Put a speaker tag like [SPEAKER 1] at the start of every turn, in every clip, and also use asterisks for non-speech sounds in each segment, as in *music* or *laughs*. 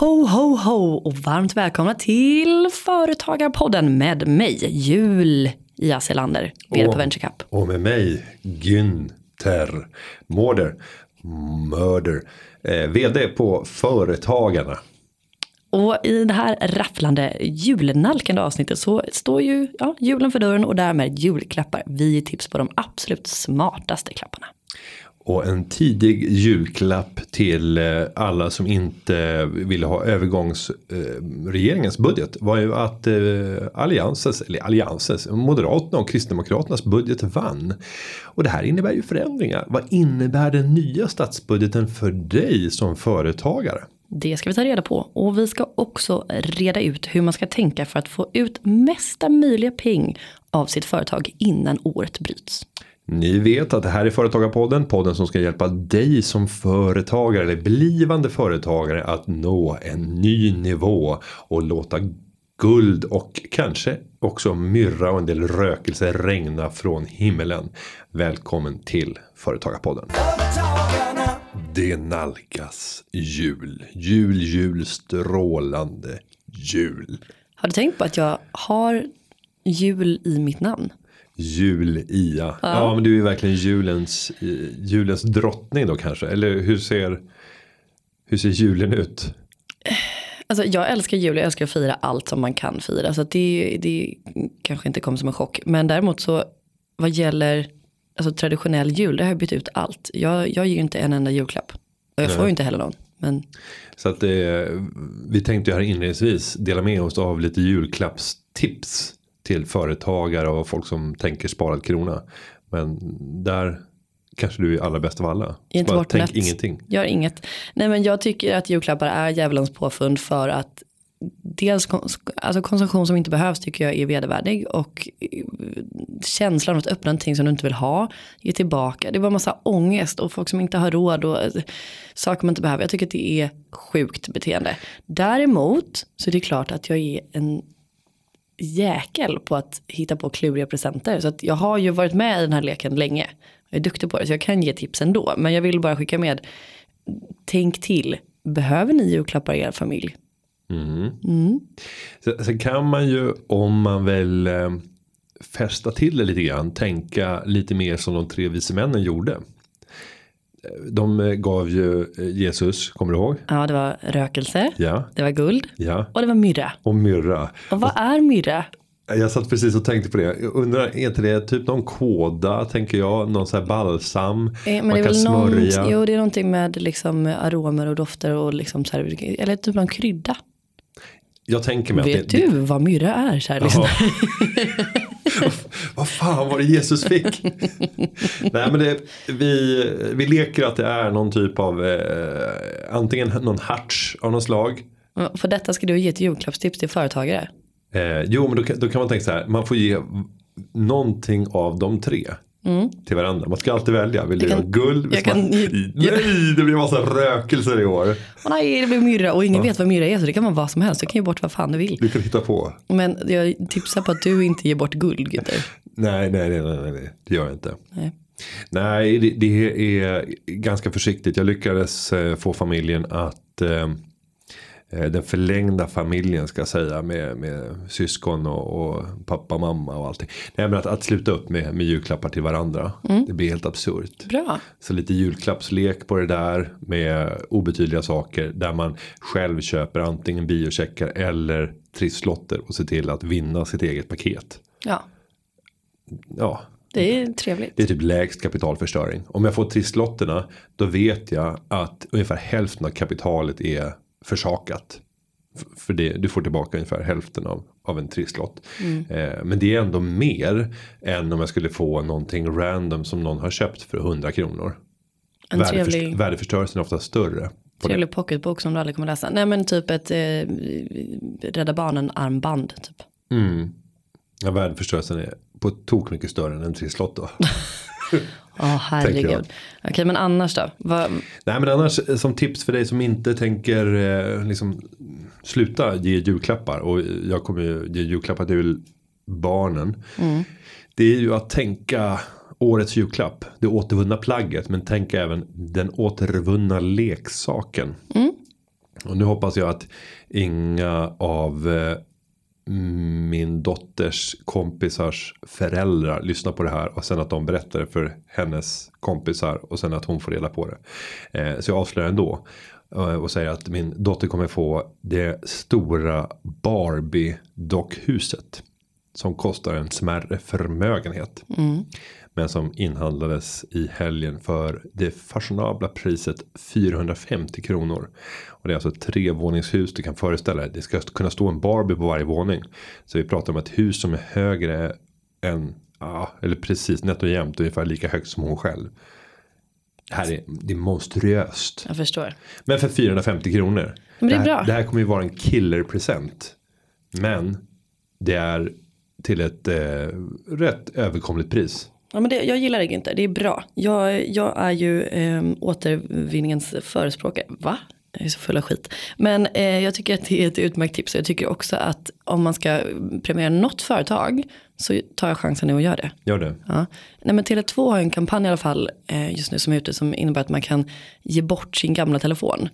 [SPEAKER 1] Ho, ho, ho och varmt välkomna till Företagarpodden med mig, Jul Ia Selander, vd på VentureCup.
[SPEAKER 2] Och med mig, Günther Mårder, Mörder, eh, vd på Företagarna.
[SPEAKER 1] Och i det här rafflande julnalkande avsnittet så står ju ja, julen för dörren och därmed julklappar. Vi ger tips på de absolut smartaste klapparna.
[SPEAKER 2] Och en tidig julklapp till eh, alla som inte ville ha övergångsregeringens eh, budget var ju att eh, alliansens, eller alliansens, Moderaterna och Kristdemokraternas budget vann. Och det här innebär ju förändringar. Vad innebär den nya statsbudgeten för dig som företagare?
[SPEAKER 1] Det ska vi ta reda på och vi ska också reda ut hur man ska tänka för att få ut mesta möjliga peng av sitt företag innan året bryts.
[SPEAKER 2] Ni vet att det här är Företagarpodden, podden som ska hjälpa dig som företagare eller blivande företagare att nå en ny nivå och låta guld och kanske också myrra och en del rökelse regna från himmelen. Välkommen till Företagarpodden. Det nalkas jul, jul, jul, strålande jul.
[SPEAKER 1] Har du tänkt på att jag har jul i mitt namn?
[SPEAKER 2] Jul-Ia. Ja. ja. men du är ju verkligen julens, julens drottning då kanske. Eller hur ser, hur ser julen ut?
[SPEAKER 1] Alltså jag älskar jul, jag älskar att fira allt som man kan fira. Så det, det kanske inte kommer som en chock. Men däremot så vad gäller alltså, traditionell jul, det har jag bytt ut allt. Jag, jag ger ju inte en enda julklapp. Och jag Nej. får ju inte heller någon. Men...
[SPEAKER 2] Så att det, vi tänkte ju här inledningsvis dela med oss av lite julklappstips till företagare och folk som tänker sparad krona. Men där kanske du är allra bäst av alla.
[SPEAKER 1] Inte Bara
[SPEAKER 2] tänk ingenting.
[SPEAKER 1] Gör inget. Nej men jag tycker att julklappar är djävulens påfund för att dels alltså konsumtion som inte behövs tycker jag är vedervärdig och känslan av att öppna någonting som du inte vill ha, ge tillbaka. Det var massa ångest och folk som inte har råd och saker man inte behöver. Jag tycker att det är sjukt beteende. Däremot så är det klart att jag är en jäkel på att hitta på kluriga presenter. Så att jag har ju varit med i den här leken länge. Jag är duktig på det så jag kan ge tips ändå. Men jag vill bara skicka med. Tänk till. Behöver ni julklappar i er familj?
[SPEAKER 2] Mm. Mm. Sen kan man ju om man vill eh, fästa till det lite grann. Tänka lite mer som de tre vise männen gjorde de gav ju eh, Jesus, kommer du ihåg?
[SPEAKER 1] Ja, det var rökelse,
[SPEAKER 2] ja.
[SPEAKER 1] det var guld
[SPEAKER 2] ja.
[SPEAKER 1] och det var myrra.
[SPEAKER 2] Och myrra.
[SPEAKER 1] Och vad är myrra?
[SPEAKER 2] Jag satt precis och tänkte på det. Jag undrar, är inte det typ någon kåda, tänker jag? Någon sån här balsam eh, men man kan smörja?
[SPEAKER 1] Någon, jo, det är någonting med liksom aromer och dofter och liksom så här, eller typ någon krydda.
[SPEAKER 2] Jag tänker mig
[SPEAKER 1] Vet
[SPEAKER 2] att
[SPEAKER 1] det, du vad myrra är? Så här, liksom. *laughs*
[SPEAKER 2] vad fan var det Jesus fick? Nej men det, vi, vi leker att det är någon typ av eh, antingen någon harts av något slag.
[SPEAKER 1] För detta ska du ge ett julklappstips till företagare.
[SPEAKER 2] Eh, jo men då, då kan man tänka så här. Man får ge någonting av de tre. Mm. Till varandra. Man ska alltid välja. Vill du ha guld? Jag kan, *laughs* nej, det blir massa rökelser i år.
[SPEAKER 1] Och nej, det blir myrra och ingen ja. vet vad myrra är så det kan vara vad som helst. Du kan ge bort vad fan du vill.
[SPEAKER 2] Du kan hitta på.
[SPEAKER 1] Men jag tipsar på att du inte ger bort guld Günther.
[SPEAKER 2] Nej, nej, nej, nej, nej, det gör jag inte. Nej. Nej, det, det är ganska försiktigt. Jag lyckades eh, få familjen att Eh, den förlängda familjen ska jag säga med, med syskon och, och pappa mamma och allting. Nej men att, att sluta upp med, med julklappar till varandra. Mm. Det blir helt absurt.
[SPEAKER 1] Bra.
[SPEAKER 2] Så lite julklappslek på det där med obetydliga saker där man själv köper antingen biocheckar eller trisslotter och ser till att vinna sitt eget paket.
[SPEAKER 1] Ja.
[SPEAKER 2] Ja.
[SPEAKER 1] Det är trevligt.
[SPEAKER 2] Det är typ lägst kapitalförstöring. Om jag får trisslotterna då vet jag att ungefär hälften av kapitalet är försakat. För det, du får tillbaka ungefär hälften av, av en trisslott. Mm. Eh, men det är ändå mer än om jag skulle få någonting random som någon har köpt för 100 kronor. En Värdeförst trevlig... Värdeförstörelsen är ofta större.
[SPEAKER 1] Trevlig pocketbok som du aldrig kommer läsa. Nej men typ ett eh, Rädda Barnen armband. Typ.
[SPEAKER 2] Mm. Ja, värdeförstörelsen är på tok mycket större än en trisslott då. *laughs*
[SPEAKER 1] Ja, oh, herregud. Okej, men annars då? Vad...
[SPEAKER 2] Nej, men annars som tips för dig som inte tänker eh, liksom sluta ge julklappar. Och jag kommer ju ge julklappar till barnen. Mm. Det är ju att tänka årets julklapp. Det återvunna plagget. Men tänk även den återvunna leksaken. Mm. Och nu hoppas jag att inga av eh, min dotters kompisars föräldrar lyssnar på det här och sen att de berättar det för hennes kompisar och sen att hon får reda på det. Eh, så jag avslöjar ändå eh, och säger att min dotter kommer få det stora Barbie dockhuset som kostar en smärre förmögenhet. Mm. Men som inhandlades i helgen för det fashionabla priset 450 kronor. Och det är alltså ett trevåningshus du kan föreställa dig. Det ska kunna stå en Barbie på varje våning. Så vi pratar om ett hus som är högre än, ja, eller precis nätt och jämnt ungefär lika högt som hon själv. Det här är, det är monstruöst.
[SPEAKER 1] Jag förstår.
[SPEAKER 2] Men för 450 kronor.
[SPEAKER 1] Men det är
[SPEAKER 2] här,
[SPEAKER 1] bra.
[SPEAKER 2] det här kommer ju vara en killerpresent. Men det är till ett eh, rätt överkomligt pris.
[SPEAKER 1] Ja, men det, jag gillar inte, det är bra. Jag, jag är ju eh, återvinningens förespråkare. Va? Jag är så full av skit. Men eh, jag tycker att det är ett utmärkt tips. Jag tycker också att om man ska premiera något företag så tar jag chansen nu och gör det.
[SPEAKER 2] Gör det.
[SPEAKER 1] Ja. Nej, men Tele2 har en kampanj i alla fall eh, just nu som är ute som innebär att man kan ge bort sin gamla telefon.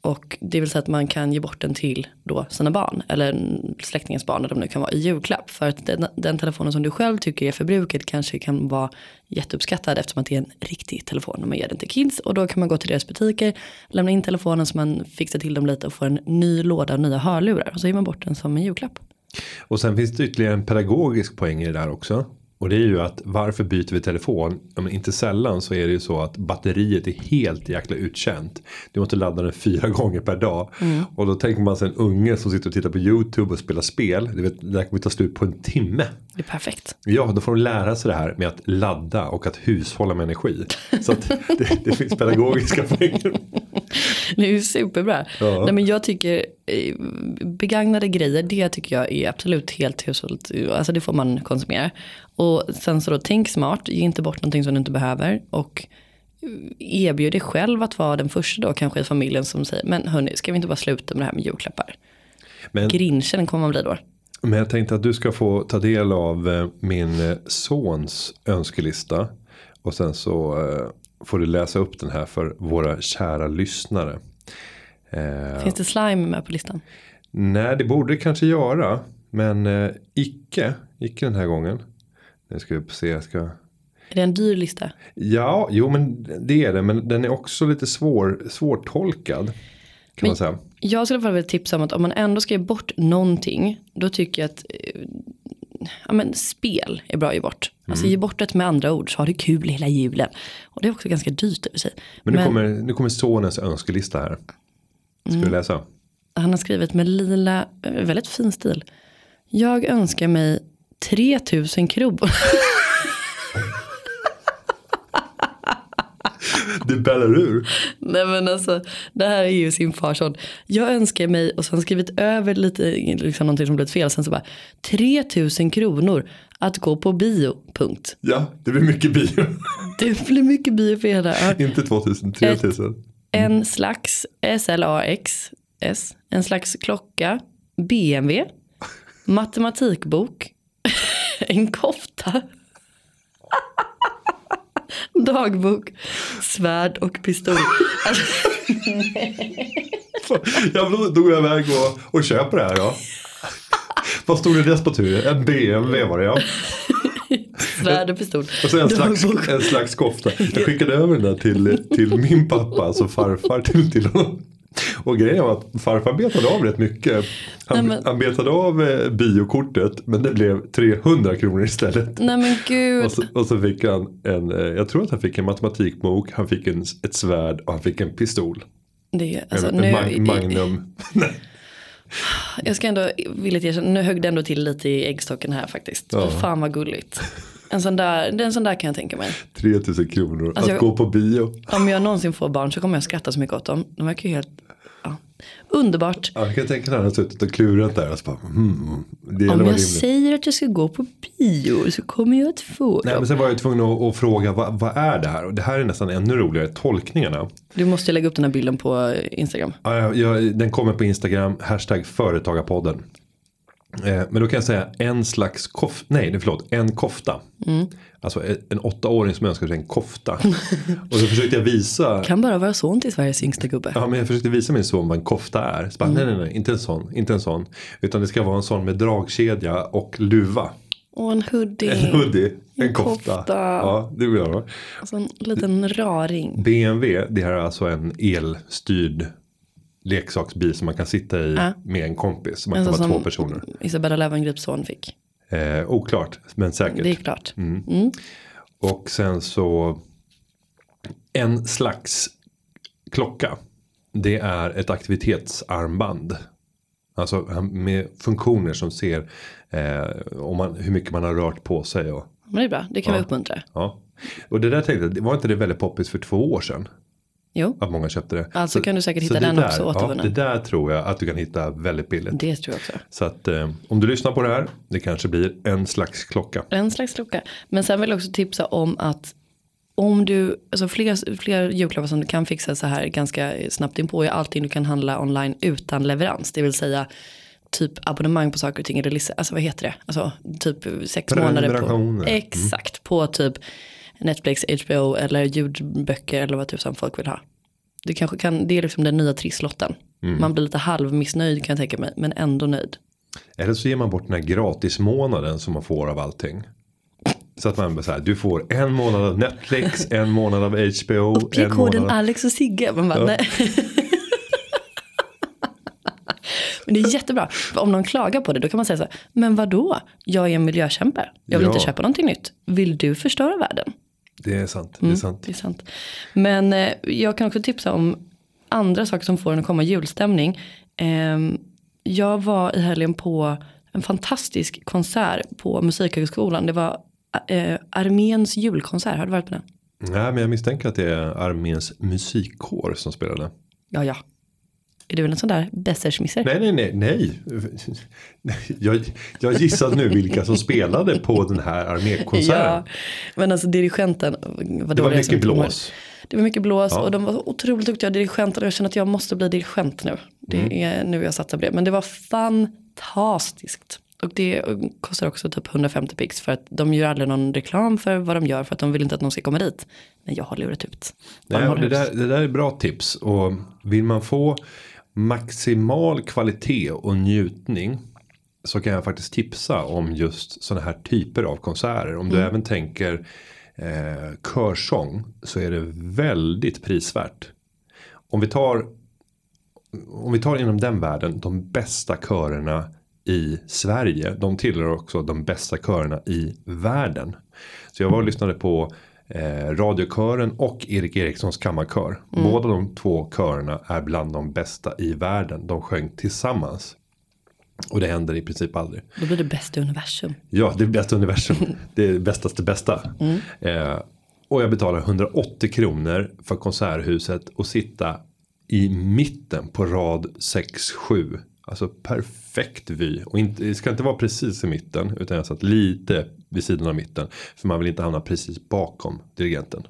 [SPEAKER 1] Och det vill säga att man kan ge bort den till då sina barn eller släktingens barn eller de nu kan vara i julklapp. För att den, den telefonen som du själv tycker är förbrukad kanske kan vara jätteuppskattad eftersom att det är en riktig telefon. Och man ger den till kids och då kan man gå till deras butiker, lämna in telefonen så man fixar till dem lite och får en ny låda och nya hörlurar. Och så ger man bort den som en julklapp.
[SPEAKER 2] Och sen finns det ytterligare en pedagogisk poäng i det där också. Och det är ju att varför byter vi telefon? Ja, inte sällan så är det ju så att batteriet är helt jäkla utkänt. Du måste ladda den fyra *laughs* gånger per dag. Och då tänker man sig en unge som sitter och tittar på YouTube och spelar spel. Du vet, det där kommer ta slut på en timme.
[SPEAKER 1] Det är perfekt.
[SPEAKER 2] Ja, då får de lära sig det här med att ladda och att hushålla med energi. *laughs* Så att det, det finns pedagogiska *laughs* poänger.
[SPEAKER 1] Det är ju superbra.
[SPEAKER 2] Ja.
[SPEAKER 1] Nej, men jag tycker eh, begagnade grejer, det tycker jag är absolut helt hushållet. Alltså det får man konsumera. Och sen så då tänk smart, ge inte bort någonting som du inte behöver. Och erbjud dig själv att vara den första då kanske i familjen som säger, men hörni, ska vi inte bara sluta med det här med julklappar?
[SPEAKER 2] Men,
[SPEAKER 1] Grinchen kommer man bli då.
[SPEAKER 2] men jag tänkte att du ska få ta del av eh, min eh, sons önskelista. Och sen så eh, får du läsa upp den här för våra kära lyssnare.
[SPEAKER 1] Finns det slime med på listan?
[SPEAKER 2] Nej, det borde det kanske göra. Men eh, icke, icke den här gången. Nu ska vi se, jag ska...
[SPEAKER 1] Är det en dyr lista?
[SPEAKER 2] Ja, jo men det är det. Men den är också lite svår, svårtolkad. Kan
[SPEAKER 1] Men-
[SPEAKER 2] man säga.
[SPEAKER 1] Jag skulle i alla fall vilja tipsa om att om man ändå ska ge bort någonting, då tycker jag att eh, ja, men spel är bra att ge bort. Alltså
[SPEAKER 2] Mm.
[SPEAKER 1] ge bort det med andra ord så har du kul hela julen. Och det är också ganska dyrt i sig.
[SPEAKER 2] Men nu, kommer, nu kommer sonens önskelista här. Ska
[SPEAKER 1] Mm.
[SPEAKER 2] du läsa?
[SPEAKER 1] Han har skrivit med lila, eh, väldigt fin stil. Jag önskar mig 3000 kronor.
[SPEAKER 2] Det bällar ur.
[SPEAKER 1] Nej men alltså, det här är ju sin farson. Jag önskar mig, och han skrivit över lite, liksom någonting som blivit fel. Sen så bara, 3000 kronor att gå på bio, punkt.
[SPEAKER 2] Ja, det blir mycket bio.
[SPEAKER 1] Det blir mycket bio för hela.
[SPEAKER 2] Inte 2000, 3000.
[SPEAKER 1] En slags SLAX, S, en slags klocka, BMW, matematikbok, *laughs* en kofta, dagbok, svärd och pistol. Alltså,
[SPEAKER 2] jag iväg och, och köper det här ja. Vad stod det dess på tur? En BMW var det ja.
[SPEAKER 1] svärd och pistol.
[SPEAKER 2] Och så en slags, en slags kofta. Jag skickade över den där till, till min pappa, alltså farfar till, till honom. Och grejen var att farfar betade av rätt mycket. Han,
[SPEAKER 1] Nej, men-
[SPEAKER 2] han betade av eh, biokortet men det blev 300 kronor istället.
[SPEAKER 1] Nej men gud.
[SPEAKER 2] Och så, och så fick han en, eh, jag tror att han fick en matematikbok, han fick en, ett svärd och han fick en pistol.
[SPEAKER 1] Det, är- alltså,
[SPEAKER 2] en,
[SPEAKER 1] nu,
[SPEAKER 2] en mag, Magnum. *laughs*
[SPEAKER 1] Jag ska ändå villigt erkänna, nu högg det ändå till lite i äggstocken här faktiskt.
[SPEAKER 2] Ja.
[SPEAKER 1] Fan vad gulligt. En sån där, en sån där kan jag tänka mig.
[SPEAKER 2] 3000 kronor
[SPEAKER 1] Alltså,
[SPEAKER 2] att
[SPEAKER 1] jag-
[SPEAKER 2] gå på bio.
[SPEAKER 1] Om jag någonsin får barn så kommer jag skratta så mycket åt dem. De verkar ju helt. Underbart.
[SPEAKER 2] Ja, jag kan tänka när han har suttit och klurat där och så bara, det gäller
[SPEAKER 1] Om
[SPEAKER 2] att
[SPEAKER 1] jag säger att jag ska gå på bio så kommer jag att få
[SPEAKER 2] Nej men sen var jag tvungen att, att fråga vad, vad är det här? Och det här är nästan ännu roligare, tolkningarna.
[SPEAKER 1] Du måste lägga upp den här bilden på Instagram.
[SPEAKER 2] Ja, jag, den kommer på Instagram, hashtag företagarpodden. Eh, men då kan jag säga en slags kofta, nej förlåt, en kofta.
[SPEAKER 1] Mm.
[SPEAKER 2] Alltså en- en åttaåring som önskar sig en kofta. *laughs* och så försökte jag visa,
[SPEAKER 1] Kan bara vara son till Sveriges yngsta gubbe.
[SPEAKER 2] ja men jag försökte visa min son vad en kofta är. Så bara,
[SPEAKER 1] Mm.
[SPEAKER 2] nej nej nej, inte en sån, inte en sån. Utan det ska vara en sån med dragkedja och luva.
[SPEAKER 1] Och en hoodie.
[SPEAKER 2] En hoodie, en,
[SPEAKER 1] En
[SPEAKER 2] kofta.
[SPEAKER 1] kofta.
[SPEAKER 2] Ja, det vill jag ha.
[SPEAKER 1] Alltså en liten raring.
[SPEAKER 2] BMW, det här är alltså en elstyrd leksaksbil som man kan sitta i
[SPEAKER 1] Ja.
[SPEAKER 2] med en kompis. Man
[SPEAKER 1] Alltså
[SPEAKER 2] kan vara två personer.
[SPEAKER 1] Isabella Löwengrips son fick.
[SPEAKER 2] Eh, oklart, men säkert.
[SPEAKER 1] Det är klart.
[SPEAKER 2] Mm. Och sen så en slags klocka. Det är ett aktivitetsarmband. Alltså med funktioner som ser eh, om man, hur mycket man har rört på sig. Och,
[SPEAKER 1] Men det är bra, det kan vi uppmuntra.
[SPEAKER 2] ja. och det där tänkte jag, var inte det väldigt poppis för två år sedan?
[SPEAKER 1] Jo,
[SPEAKER 2] Att många köpte det.
[SPEAKER 1] Alltså kan du säkert
[SPEAKER 2] så
[SPEAKER 1] hitta den
[SPEAKER 2] där,
[SPEAKER 1] också
[SPEAKER 2] ja,
[SPEAKER 1] återvunnen.
[SPEAKER 2] Det där tror jag att du kan hitta väldigt billigt.
[SPEAKER 1] det tror jag också.
[SPEAKER 2] Så att eh, om du lyssnar på det här, det kanske blir en slags klocka.
[SPEAKER 1] En slags klocka. Men sen vill jag också tipsa om att om du, alltså fler, fler julklappar som du kan fixa så här ganska snabbt inpå är allting du kan handla online utan leverans. Det vill säga typ abonnemang på saker och ting. Eller, alltså vad heter det? Alltså typ sex månader på.
[SPEAKER 2] Mm.
[SPEAKER 1] Exakt, på typ Netflix, HBO eller ljudböcker eller vad tusan folk vill ha. Det kanske kan, det är liksom den nya trisslotten.
[SPEAKER 2] Mm.
[SPEAKER 1] Man blir lite halvmissnöjd kan jag tänka mig, men ändå nöjd.
[SPEAKER 2] Eller så ger man bort den här gratismånaden som man får av allting. Så att man bara så här, du får en månad av Netflix, en månad av HBO,
[SPEAKER 1] Uppge
[SPEAKER 2] en
[SPEAKER 1] koden
[SPEAKER 2] månad av...
[SPEAKER 1] Alex och Sigge. Man bara, nej. Men det är jättebra. För om någon klagar på det då kan man säga så här. Men vadå? Jag är en miljökämpe. Jag vill
[SPEAKER 2] Ja.
[SPEAKER 1] inte köpa någonting nytt. Vill du förstöra världen?
[SPEAKER 2] Det är sant, det är sant.
[SPEAKER 1] Det är sant. Men eh, jag kan också tipsa om andra saker som får en att komma i julstämning. Eh, jag var i helgen på en fantastisk konsert på Musikhögskolan. Det var eh, Arméns julkonsert. Har du varit på den?
[SPEAKER 2] Nej, men jag misstänker att det är arméns musikkår som spelade.
[SPEAKER 1] Ja, ja. Är väl en sån där bessersmisser?
[SPEAKER 2] Nej, nej, nej, nej. *laughs* Jag, jag gissar nu vilka som spelade på den här armékonserten.
[SPEAKER 1] Ja, men alltså dirigenten. Vad
[SPEAKER 2] det var mycket blås.
[SPEAKER 1] Det var mycket blås
[SPEAKER 2] Ja.
[SPEAKER 1] och de var otroligt duktiga dirigenter och jag känner att jag måste bli dirigent nu. Det
[SPEAKER 2] Mm.
[SPEAKER 1] är nu jag satsar på det. Men det var fantastiskt. Och det kostar också typ 150 pix för att de gör aldrig någon reklam för vad de gör för att de vill inte att någon ska komma dit. Men jag har lurat ut.
[SPEAKER 2] Nej, det, där, det där är bra tips. Och vill man få maximal kvalitet och njutning. Så kan jag faktiskt tipsa om just sådana här typer av konserter. Om du även tänker eh, körsång. Så är det väldigt prisvärt. Om vi tar. Om vi tar inom den världen. De bästa körerna i Sverige. De tillhör också de bästa körerna i världen. Så jag var och lyssnade på eh, radiokören och Erik Erikssons kammarkör. Båda de två körerna är bland de bästa i världen. De sjöng tillsammans. Och det händer i princip aldrig.
[SPEAKER 1] Då blir det bästa universum.
[SPEAKER 2] Ja, det är bästa universum. *laughs* Det är bästaste bästa. Eh, och jag betalar 180 kronor för konserthuset och sitta i mitten på rad 6-7. Alltså perfekt vy. Och inte, det ska inte vara precis i mitten utan jag satt lite vid sidan av mitten. För man vill inte hamna precis bakom dirigenten.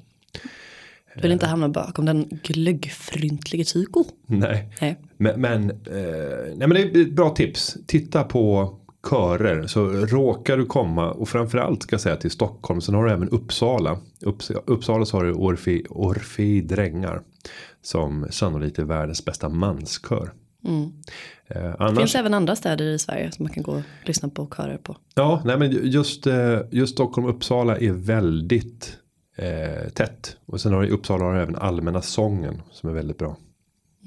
[SPEAKER 1] Du vill inte hamna bakom den glöggfryntlige Tyko.
[SPEAKER 2] Nej.
[SPEAKER 1] Nej.
[SPEAKER 2] Men, men, eh, nej men det är ett bra tips. Titta på körer. Så råkar du komma och framförallt ska jag säga till Stockholm. Sen har du även Uppsala. Upps, Uppsala så har du Orfei, Orfei Drängar. Som sannolikt är världens bästa manskör. Eh,
[SPEAKER 1] Det
[SPEAKER 2] annars,
[SPEAKER 1] finns även andra städer i Sverige som man kan gå och lyssna på körer på.
[SPEAKER 2] ja, nej men just, eh, just Stockholm och Uppsala är väldigt eh, tätt. Och sen har du i Uppsala har även Allmänna sången som är väldigt bra.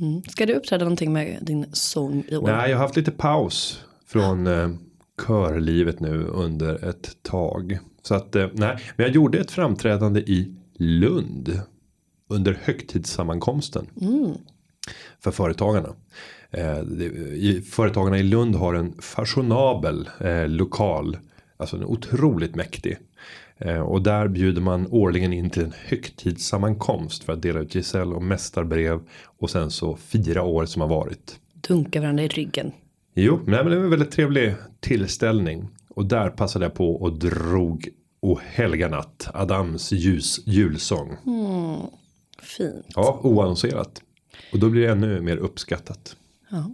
[SPEAKER 1] Mm. Ska du uppträda någonting med din sång i år?
[SPEAKER 2] Nej, jag har haft lite paus från eh, körlivet nu under ett tag. Så att, eh, nej, men jag gjorde ett framträdande i Lund under högtidssammankomsten för företagarna. Eh, företagarna i Lund har en fashionabel eh, lokal, alltså en otroligt mäktig. Eh, och där bjuder man årligen in till en högtidssammankomst för att dela ut gesäll och mästarbrev och sen så fira år som har varit.
[SPEAKER 1] Dunka varandra i ryggen.
[SPEAKER 2] Jo, nej, men det var en väldigt trevlig tillställning. Och där passade jag på och drog O helga natt, Adams ljus, julsång.
[SPEAKER 1] Fint.
[SPEAKER 2] Ja, oannonserat. Och då blir det ännu mer uppskattat.
[SPEAKER 1] Ja.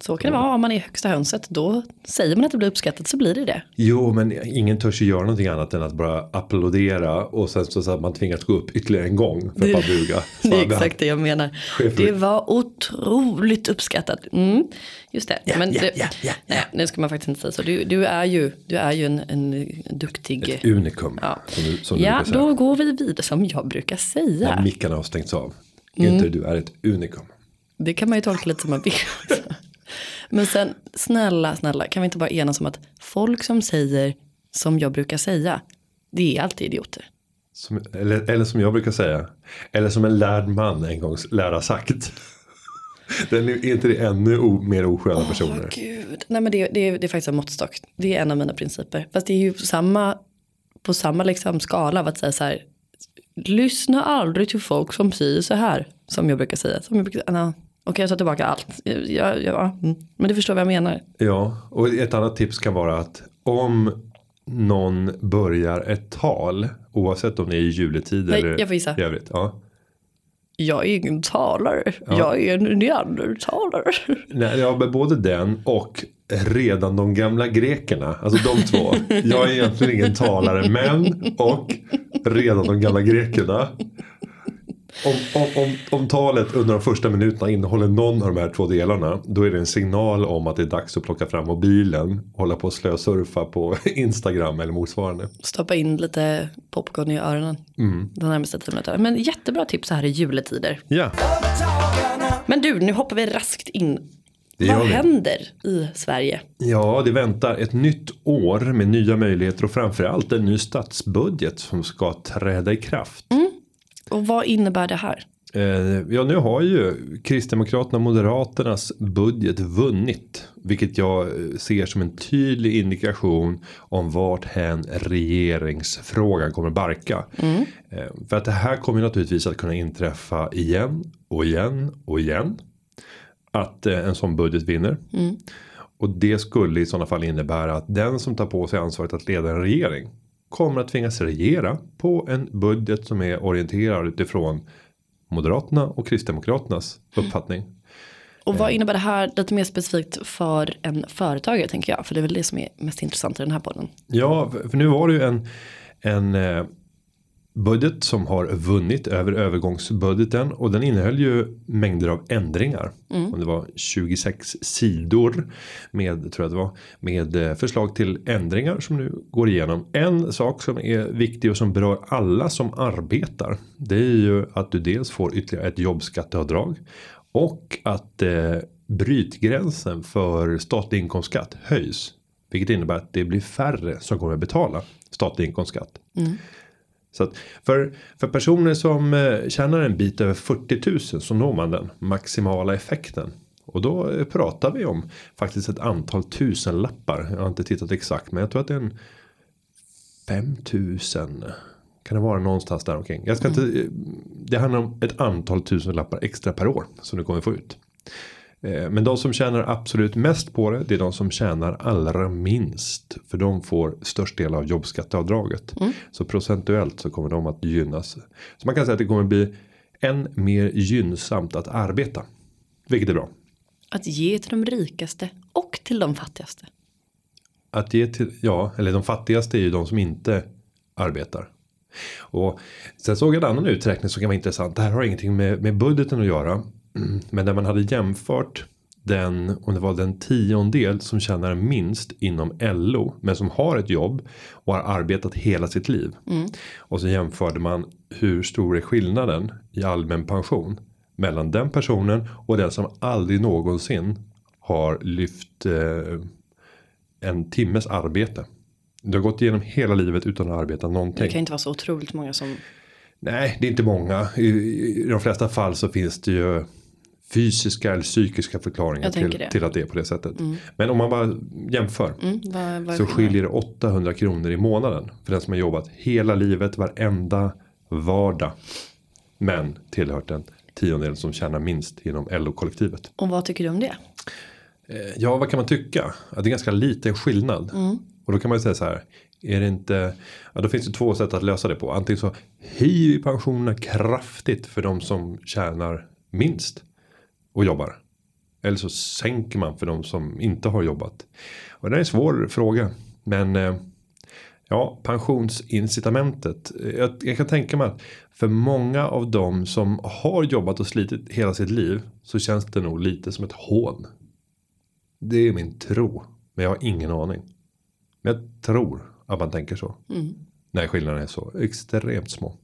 [SPEAKER 1] Så kan det vara om man är högsta hönset. Då säger man att det blir uppskattat så blir det det.
[SPEAKER 2] Jo, men ingen törs ju göra någonting annat än att bara applådera och sen så att man tvingas gå upp ytterligare en gång för att bara buga. *laughs*
[SPEAKER 1] Det är exakt det jag menar.
[SPEAKER 2] Chefer.
[SPEAKER 1] Det var otroligt uppskattat. Mm, just det.
[SPEAKER 2] Ja,
[SPEAKER 1] men
[SPEAKER 2] ja, ja, ja.
[SPEAKER 1] Nej, nu ska man faktiskt inte säga så. Du, du är ju, du är ju en, en duktig.
[SPEAKER 2] Unikum.
[SPEAKER 1] Ja.
[SPEAKER 2] Som du, som du
[SPEAKER 1] ja, då går vi vidare som jag brukar säga.
[SPEAKER 2] När mickarna har stängts av.
[SPEAKER 1] Mm.
[SPEAKER 2] Inte du är ett unikum.
[SPEAKER 1] Det kan man ju tolka lite som man vill. Men sen, snälla, snälla, kan vi inte bara enas om att folk som säger som jag brukar säga, det är alltid idioter.
[SPEAKER 2] Som, eller, eller som jag brukar säga. Eller som en lärd man en gång lär ha sagt. Den är inte det ännu o, mer osköna personer.
[SPEAKER 1] Åh gud, nej men det, det, är- det är faktiskt en måttstock. Det är en av mina principer. Fast det är ju samma, på samma liksom skala av att säga så här. Lyssna aldrig till folk som säger så här. Som jag brukar säga. Som jag brukar, nej, Okej jag tar tillbaka allt. Ja, ja, mm. Men du förstår vad jag menar.
[SPEAKER 2] Ja, och ett annat tips kan vara att om någon börjar ett tal. Oavsett om det är i juletid
[SPEAKER 1] Nej,
[SPEAKER 2] eller
[SPEAKER 1] jag får gissa.
[SPEAKER 2] i övrigt. Ja.
[SPEAKER 1] Jag är ingen talare. Jag är en neandertalare.
[SPEAKER 2] Nej, ja, men både den och redan de gamla grekerna. Alltså de två. Jag är egentligen ingen talare men och redan de gamla grekerna. Om, om, om, om talet under de första minuterna innehåller någon av de här två delarna. Då är det en signal om att det är dags att plocka fram mobilen. och Hålla på och slösurfa på Instagram eller motsvarande.
[SPEAKER 1] Stoppa in lite popcorn i öronen.
[SPEAKER 2] Mm.
[SPEAKER 1] Den närmaste minuterna. Men jättebra tips så här i juletider.
[SPEAKER 2] Ja,
[SPEAKER 1] Men du, nu hoppar vi raskt in. Vad händer i Sverige?
[SPEAKER 2] ja, det väntar ett nytt år med nya möjligheter och framförallt en ny statsbudget som ska träda i kraft.
[SPEAKER 1] Och vad innebär det här?
[SPEAKER 2] Eh, ja, nu har ju Kristdemokraterna och Moderaternas budget vunnit. Vilket jag eh, ser som en tydlig indikation om vart hän regeringsfrågan kommer barka. Eh, för att det här kommer naturligtvis att kunna inträffa igen och igen och igen. Att eh, en sån budget vinner. Och det skulle i sådana fall innebära att den som tar på sig ansvaret att leda en regering kommer att tvingas regera på en budget som är orienterad utifrån Moderaterna och Kristdemokraternas uppfattning.
[SPEAKER 1] Och vad innebär det här lite mer specifikt för en företagare tänker jag? För det är väl det som är mest intressant i den här podden.
[SPEAKER 2] Ja, för för nu var det ju en, en eh, budget som har vunnit över övergångsbudgeten och den innehöll ju mängder av ändringar. Och det var 26 sidor med tror jag det var med eh, förslag till ändringar som nu går igenom. En sak som är viktig och som berör alla som arbetar. Det är ju att du dels får ytterligare ett jobbskatteavdrag och att eh, brytgränsen för statlig inkomstskatt höjs. Vilket innebär att det blir färre som kommer att betala statlig inkomstskatt. Så för, för personer som eh, tjänar en bit över 40 000 så når man den maximala effekten. Och då eh, pratar vi om faktiskt ett antal tusen lappar. Jag har inte tittat exakt men jag tror att det är en 5000. Kan det vara någonstans där omkring. Jag ska inte, eh, det handlar om ett antal tusen lappar extra per år som du kommer få ut. Eh, Men de som tjänar absolut mest på det, det är de som tjänar allra minst. För de får störst del av jobbskatteavdraget. Så procentuellt så kommer de att gynnas. Så man kan säga att det kommer bli än mer gynnsamt att arbeta. Vilket är bra.
[SPEAKER 1] Att ge till de rikaste och till de fattigaste.
[SPEAKER 2] Att ge till, ja, eller de fattigaste är ju de som inte arbetar. Och sen såg jag en annan uträkning som kan vara intressant. Det här har ingenting med, med budgeten att göra. Mm, Men där man hade jämfört den, om det var den tiondel som tjänar minst inom LO. Men som har ett jobb och har arbetat hela sitt liv. Och så jämförde man hur stor är skillnaden i allmän pension. Mellan den personen och den som aldrig någonsin har lyft eh, en timmes arbete. Du har gått igenom hela livet utan att arbeta någonting.
[SPEAKER 1] Det kan inte vara så otroligt många som.
[SPEAKER 2] Nej, det är inte många. I, I de flesta fall så finns det ju fysiska eller psykiska förklaringar till, till att det är på det sättet. Men om man bara jämför
[SPEAKER 1] Mm, vad är
[SPEAKER 2] så skiljer det 800 kronor i månaden för den som har jobbat hela livet varenda vardag. Men tillhört den tiondel som tjänar minst inom LO-kollektivet.
[SPEAKER 1] Och vad tycker du om det?
[SPEAKER 2] Eh, Ja, vad kan man tycka? Ja, det är ganska liten skillnad. Och då kan man ju säga så här. Är det inte. Ja, då finns det två sätt att lösa det på. Antingen så höjer vi pensionerna kraftigt för de som tjänar minst. Och jobbar. Eller så sänker man för de som inte har jobbat. Och det är en svår fråga. Men eh, ja, pensionsincitamentet. Jag, jag kan tänka mig att för många av dem som har jobbat och slitit hela sitt liv. Så känns det nog lite som ett hån. Det är min tro. Men jag har ingen aning. Men jag tror att man tänker så.
[SPEAKER 1] Mm.
[SPEAKER 2] När skillnaderna är så extremt små.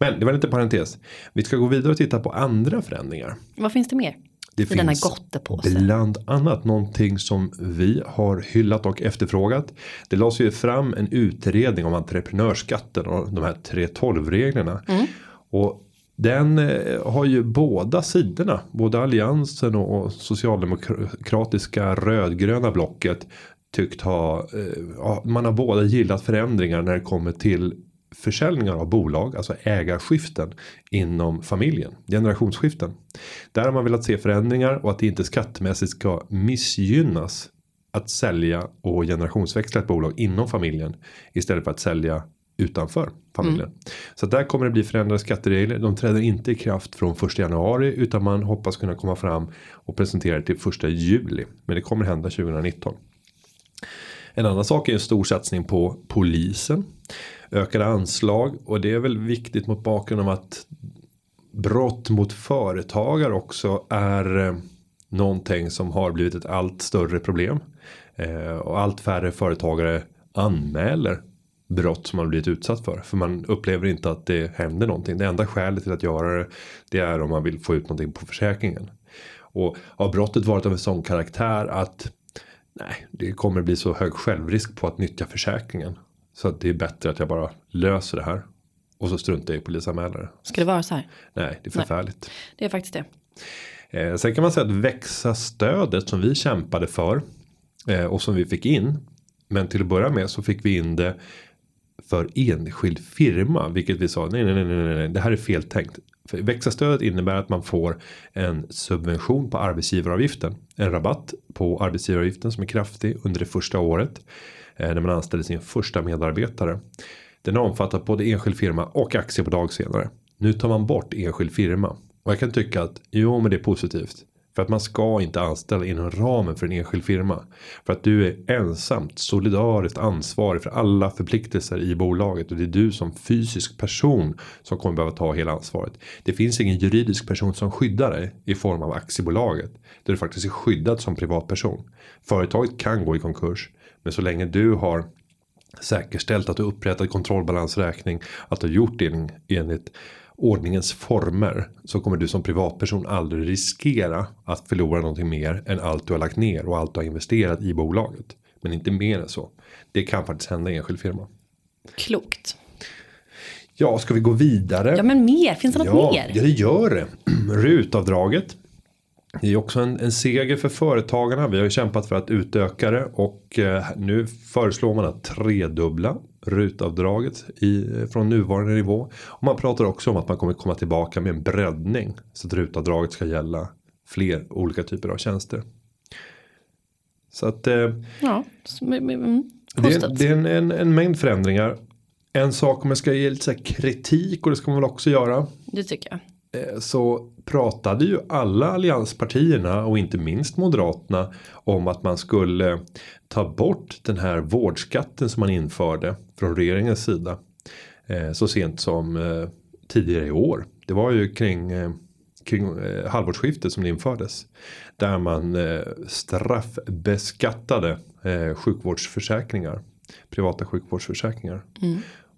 [SPEAKER 2] Men det var lite parentes. Vi ska gå vidare och titta på andra förändringar.
[SPEAKER 1] Vad finns det mer?
[SPEAKER 2] Det
[SPEAKER 1] I denna
[SPEAKER 2] finns
[SPEAKER 1] gottepåse.
[SPEAKER 2] bland annat någonting som vi har hyllat och efterfrågat. Det lades ju fram en utredning om entreprenörsskatten och de här 3.12 reglerna.
[SPEAKER 1] Mm.
[SPEAKER 2] Och den eh, har ju båda sidorna, både alliansen och socialdemokratiska rödgröna blocket tyckt ha, eh, man har båda gillat förändringar när det kommer till försäljningar av bolag, alltså ägarskiften inom familjen, generationsskiften. Där har man velat se förändringar och att det inte skattemässigt ska missgynnas att sälja och generationsväxla ett bolag inom familjen istället för att sälja utanför familjen. Så där kommer det bli förändrade skatteregler. De träder inte i kraft från 1 januari utan man hoppas kunna komma fram och presentera det till 1 juli. Men det kommer hända 2019. En annan sak är en stor satsning på polisen. Ökade anslag och det är väl viktigt mot bakgrund av att brott mot företagare också är eh, någonting som har blivit ett allt större problem. Eh, och allt färre företagare anmäler brott som man blivit utsatt för. För man upplever inte att det händer någonting. Det enda skälet till att göra det. Det är om man vill få ut någonting på försäkringen. Och har brottet varit av en sån karaktär att nej, det kommer bli så hög självrisk på att nyttja försäkringen. Så att det är bättre att jag bara löser det här. Och så struntar jag i polisanmälare.
[SPEAKER 1] Ska det vara så här?
[SPEAKER 2] Nej, det är förfärligt.
[SPEAKER 1] Det är faktiskt det.
[SPEAKER 2] Eh, sen kan man säga att växa stödet som vi kämpade för. Eh, och som vi fick in. Men till att börja med så fick vi in det för enskild firma. Vilket vi sa nej nej nej nej nej det här är fel tänkt. För växa-stödet innebär att man får en subvention på arbetsgivaravgiften. En rabatt på arbetsgivaravgiften som är kraftig under det första året. Eh, när man anställer sin första medarbetare. Den omfattar både enskild firma och aktiebolag senare. Nu tar man bort enskild firma. Och jag kan tycka att jo men det är positivt. För att man ska inte anställa inom ramen för en enskild firma. För att du är ensamt solidariskt ansvarig för alla förpliktelser i bolaget. Och det är du som fysisk person som kommer behöva ta hela ansvaret. Det finns ingen juridisk person som skyddar dig i form av aktiebolaget. Där du faktiskt är skyddad som privatperson. Företaget kan gå i konkurs. Men så länge du har säkerställt att du upprättat kontrollbalansräkning. Att du har gjort det enligt ordningens former. Så kommer du som privatperson aldrig riskera att förlora någonting mer än allt du har lagt ner och allt du har investerat i bolaget. Men inte mer än så. Det kan faktiskt hända i enskild firma.
[SPEAKER 1] Klokt.
[SPEAKER 2] Ja, ska vi gå vidare?
[SPEAKER 1] Ja men mer, finns det något
[SPEAKER 2] ja,
[SPEAKER 1] mer?
[SPEAKER 2] Ja, det gör det. *clears throat* Rutavdraget. Det är också en, en seger för företagarna. Vi har ju kämpat för att utöka det och eh, nu föreslår man att tredubbla rutavdraget i, från nuvarande nivå. Och man pratar också om att man kommer komma tillbaka med en breddning så att rutavdraget ska gälla fler olika typer av tjänster. Så att eh,
[SPEAKER 1] Ja, mm.
[SPEAKER 2] det, det är en, en, en mängd förändringar. En sak om jag ska ge lite kritik och det ska man väl också göra.
[SPEAKER 1] det tycker jag.
[SPEAKER 2] Eh, så pratade ju alla allianspartierna och inte minst Moderaterna om att man skulle ta bort den här vårdskatten som man införde från regeringens sida. Eh, så sent som eh, tidigare i år. Det var ju kring, eh, kring halvårsskiftet som det infördes. Där man straffbeskattade sjukvårdsförsäkringar. Privata sjukvårdsförsäkringar.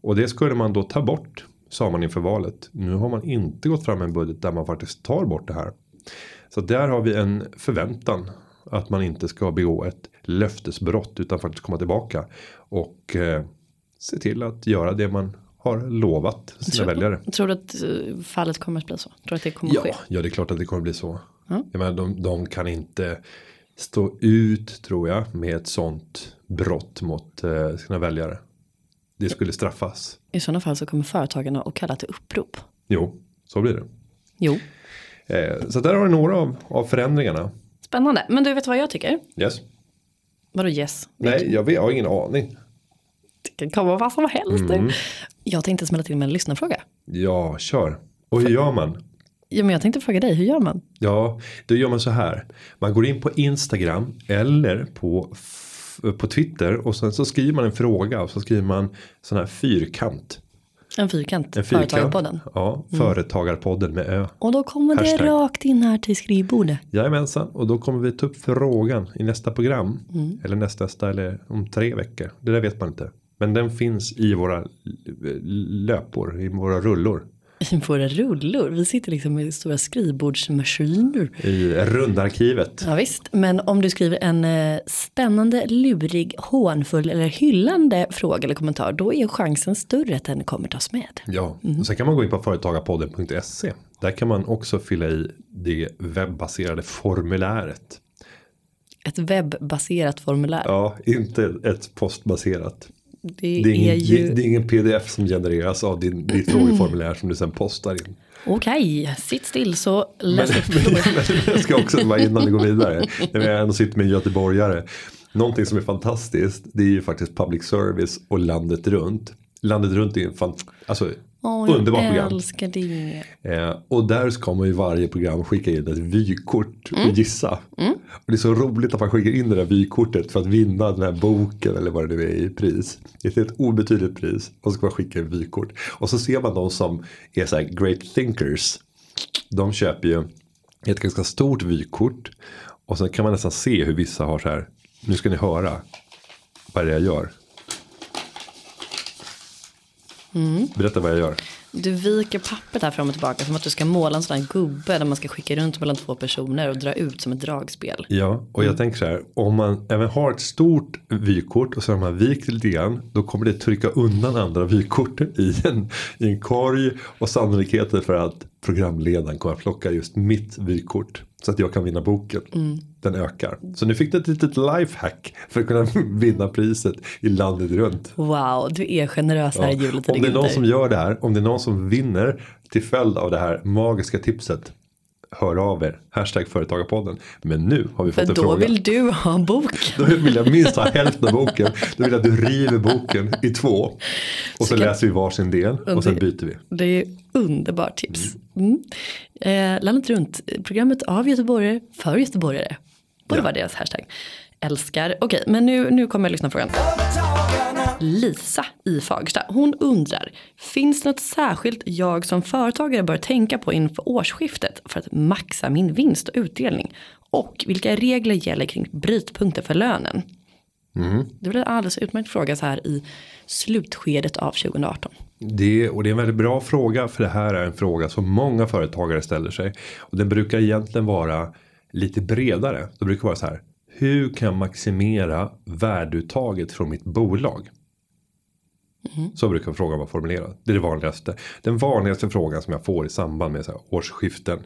[SPEAKER 2] Och det skulle man då ta bort. Sa man inför valet. Nu har man inte gått fram med en budget där man faktiskt tar bort det här. Så där har vi en förväntan. Att man inte ska begå ett löftesbrott. Utan faktiskt komma tillbaka. Och eh, se till att göra det man har lovat sina
[SPEAKER 1] Tror-
[SPEAKER 2] väljare.
[SPEAKER 1] Tror du att eh, fallet kommer att bli så? Tror du att det kommer att ske?
[SPEAKER 2] Ja, ja, det är klart att det kommer bli så.
[SPEAKER 1] Ja.
[SPEAKER 2] Jag menar, de, de kan inte stå ut tror jag med ett sånt brott mot eh, sina väljare. Det skulle straffas.
[SPEAKER 1] I sådana fall så kommer företagarna att kalla till upprop.
[SPEAKER 2] Jo, så blir det.
[SPEAKER 1] Jo,
[SPEAKER 2] Eh, så där har du några av, av förändringarna.
[SPEAKER 1] spännande. Men du vet vad jag tycker?
[SPEAKER 2] Yes.
[SPEAKER 1] Vadå yes?
[SPEAKER 2] Nej, jag, vet, jag har ingen aning.
[SPEAKER 1] Det kan komma vad som helst.
[SPEAKER 2] Mm.
[SPEAKER 1] Jag tänkte smälla till med en lyssnarfråga.
[SPEAKER 2] Ja, kör. Och hur gör man?
[SPEAKER 1] Ja, men jag tänkte fråga dig, hur gör man?
[SPEAKER 2] Ja, då gör man så här. Man går in på Instagram eller på, på Twitter och sen så skriver man en fråga och så skriver man sån här fyrkant.
[SPEAKER 1] En fyrkant,
[SPEAKER 2] En fyrkant.
[SPEAKER 1] Företagarpodden.
[SPEAKER 2] Ja, Företagarpodden med Ö.
[SPEAKER 1] Och då kommer det
[SPEAKER 2] Hashtag.
[SPEAKER 1] rakt in här till skrivbordet.
[SPEAKER 2] Jajamensan, och då kommer vi ta upp frågan i nästa program. Eller nästa, nästa eller om tre veckor. Det där vet man inte. Men den finns i våra löpor, i våra rullor.
[SPEAKER 1] Våra rullor. Vi sitter liksom med stora skrivbordsmaskiner.
[SPEAKER 2] I rundarkivet.
[SPEAKER 1] Ja, visst, men om du skriver en eh, spännande, lurig, hånfull eller hyllande fråga eller kommentar. Då är chansen större att den kommer tas med.
[SPEAKER 2] Ja, och sen kan man gå in på företagarpodden.se. Där kan man också fylla i det webbaserade formuläret.
[SPEAKER 1] Ett webbaserat formulär.
[SPEAKER 2] Ja, inte ett postbaserat.
[SPEAKER 1] Det,
[SPEAKER 2] Det är, ingen,
[SPEAKER 1] ju...
[SPEAKER 2] det, det är ingen pdf som genereras av din, ditt frågeformulär som du sen postar in.
[SPEAKER 1] Okej, sitt still så
[SPEAKER 2] Men,
[SPEAKER 1] läs upp
[SPEAKER 2] men, men jag ska också vara innan vi går vidare. När vi ändå sitter med en göteborgare. Någonting som är fantastiskt. Det är ju faktiskt public service och landet runt. Landet runt är en fant- alltså,
[SPEAKER 1] Jag
[SPEAKER 2] underbart program.
[SPEAKER 1] älskar det.
[SPEAKER 2] Eh, och där ska man ju varje program skicka in ett vykort
[SPEAKER 1] Mm.
[SPEAKER 2] och gissa. Och det är så roligt att man skickar in det där vykortet för att vinna den här boken eller vad det nu är i pris. Det är ett obetydligt pris och så ska man skicka en vykort. Och så ser man de som är så här great thinkers. De köper ju ett ganska stort vykort. Och sen kan man nästan se hur vissa har så här. Nu ska ni höra vad det är jag gör.
[SPEAKER 1] Mm.
[SPEAKER 2] Berätta vad jag gör.
[SPEAKER 1] Du viker pappret här fram och tillbaka som att du ska måla en sån här gubbe där man ska skicka runt mellan två personer och dra ut som ett dragspel.
[SPEAKER 2] Ja, och jag tänker så här. Om man även har ett stort vykort och så har man vikt lite grann. Då kommer det trycka undan andra vykort i en, i en korg. Och sannolikheten för att programledaren kommer att plocka just mitt vykort. Så att jag kan vinna boken. Den ökar. Så nu fick du ett litet lifehack för att kunna *laughs* vinna priset i landet runt.
[SPEAKER 1] Wow, du är generös här i juletid
[SPEAKER 2] Om det är någon som gör det här, om det är någon som vinner till följd av det här magiska tipset. Hör av er, hashtag företagarpodden. Men nu har vi
[SPEAKER 1] För
[SPEAKER 2] fått en
[SPEAKER 1] då
[SPEAKER 2] fråga.
[SPEAKER 1] vill du ha boken.
[SPEAKER 2] Då vill jag minst ha hälften av boken. Då vill jag att du river boken i två. Och så
[SPEAKER 1] kan-
[SPEAKER 2] läser vi varsin del och sen byter vi.
[SPEAKER 1] Det är underbart tips. Mm. Eh, landet runt, programmet av göteborgare för göteborgare. Borde
[SPEAKER 2] Ja.
[SPEAKER 1] vara deras hashtag. Älskar. Okej, men nu, nu kommer jag lyssna på frågan. Lisa i Fagersta, hon undrar. Finns det något särskilt jag som företagare bör tänka på inför årsskiftet för att maxa min vinst och utdelning? Och vilka regler gäller kring brytpunkter för lönen? Det är väl en alldeles utmärkt fråga så här i slutskedet av 2018.
[SPEAKER 2] Det, och det är en väldigt bra fråga för det här är en fråga som många företagare ställer sig. Och den brukar egentligen vara lite bredare. Det brukar vara så här. Hur kan jag maximera värdeuttaget från mitt bolag? Så brukar frågan vara formulerad. Det är det vanligaste. Den vanligaste frågan som jag får i samband med så här årsskiften.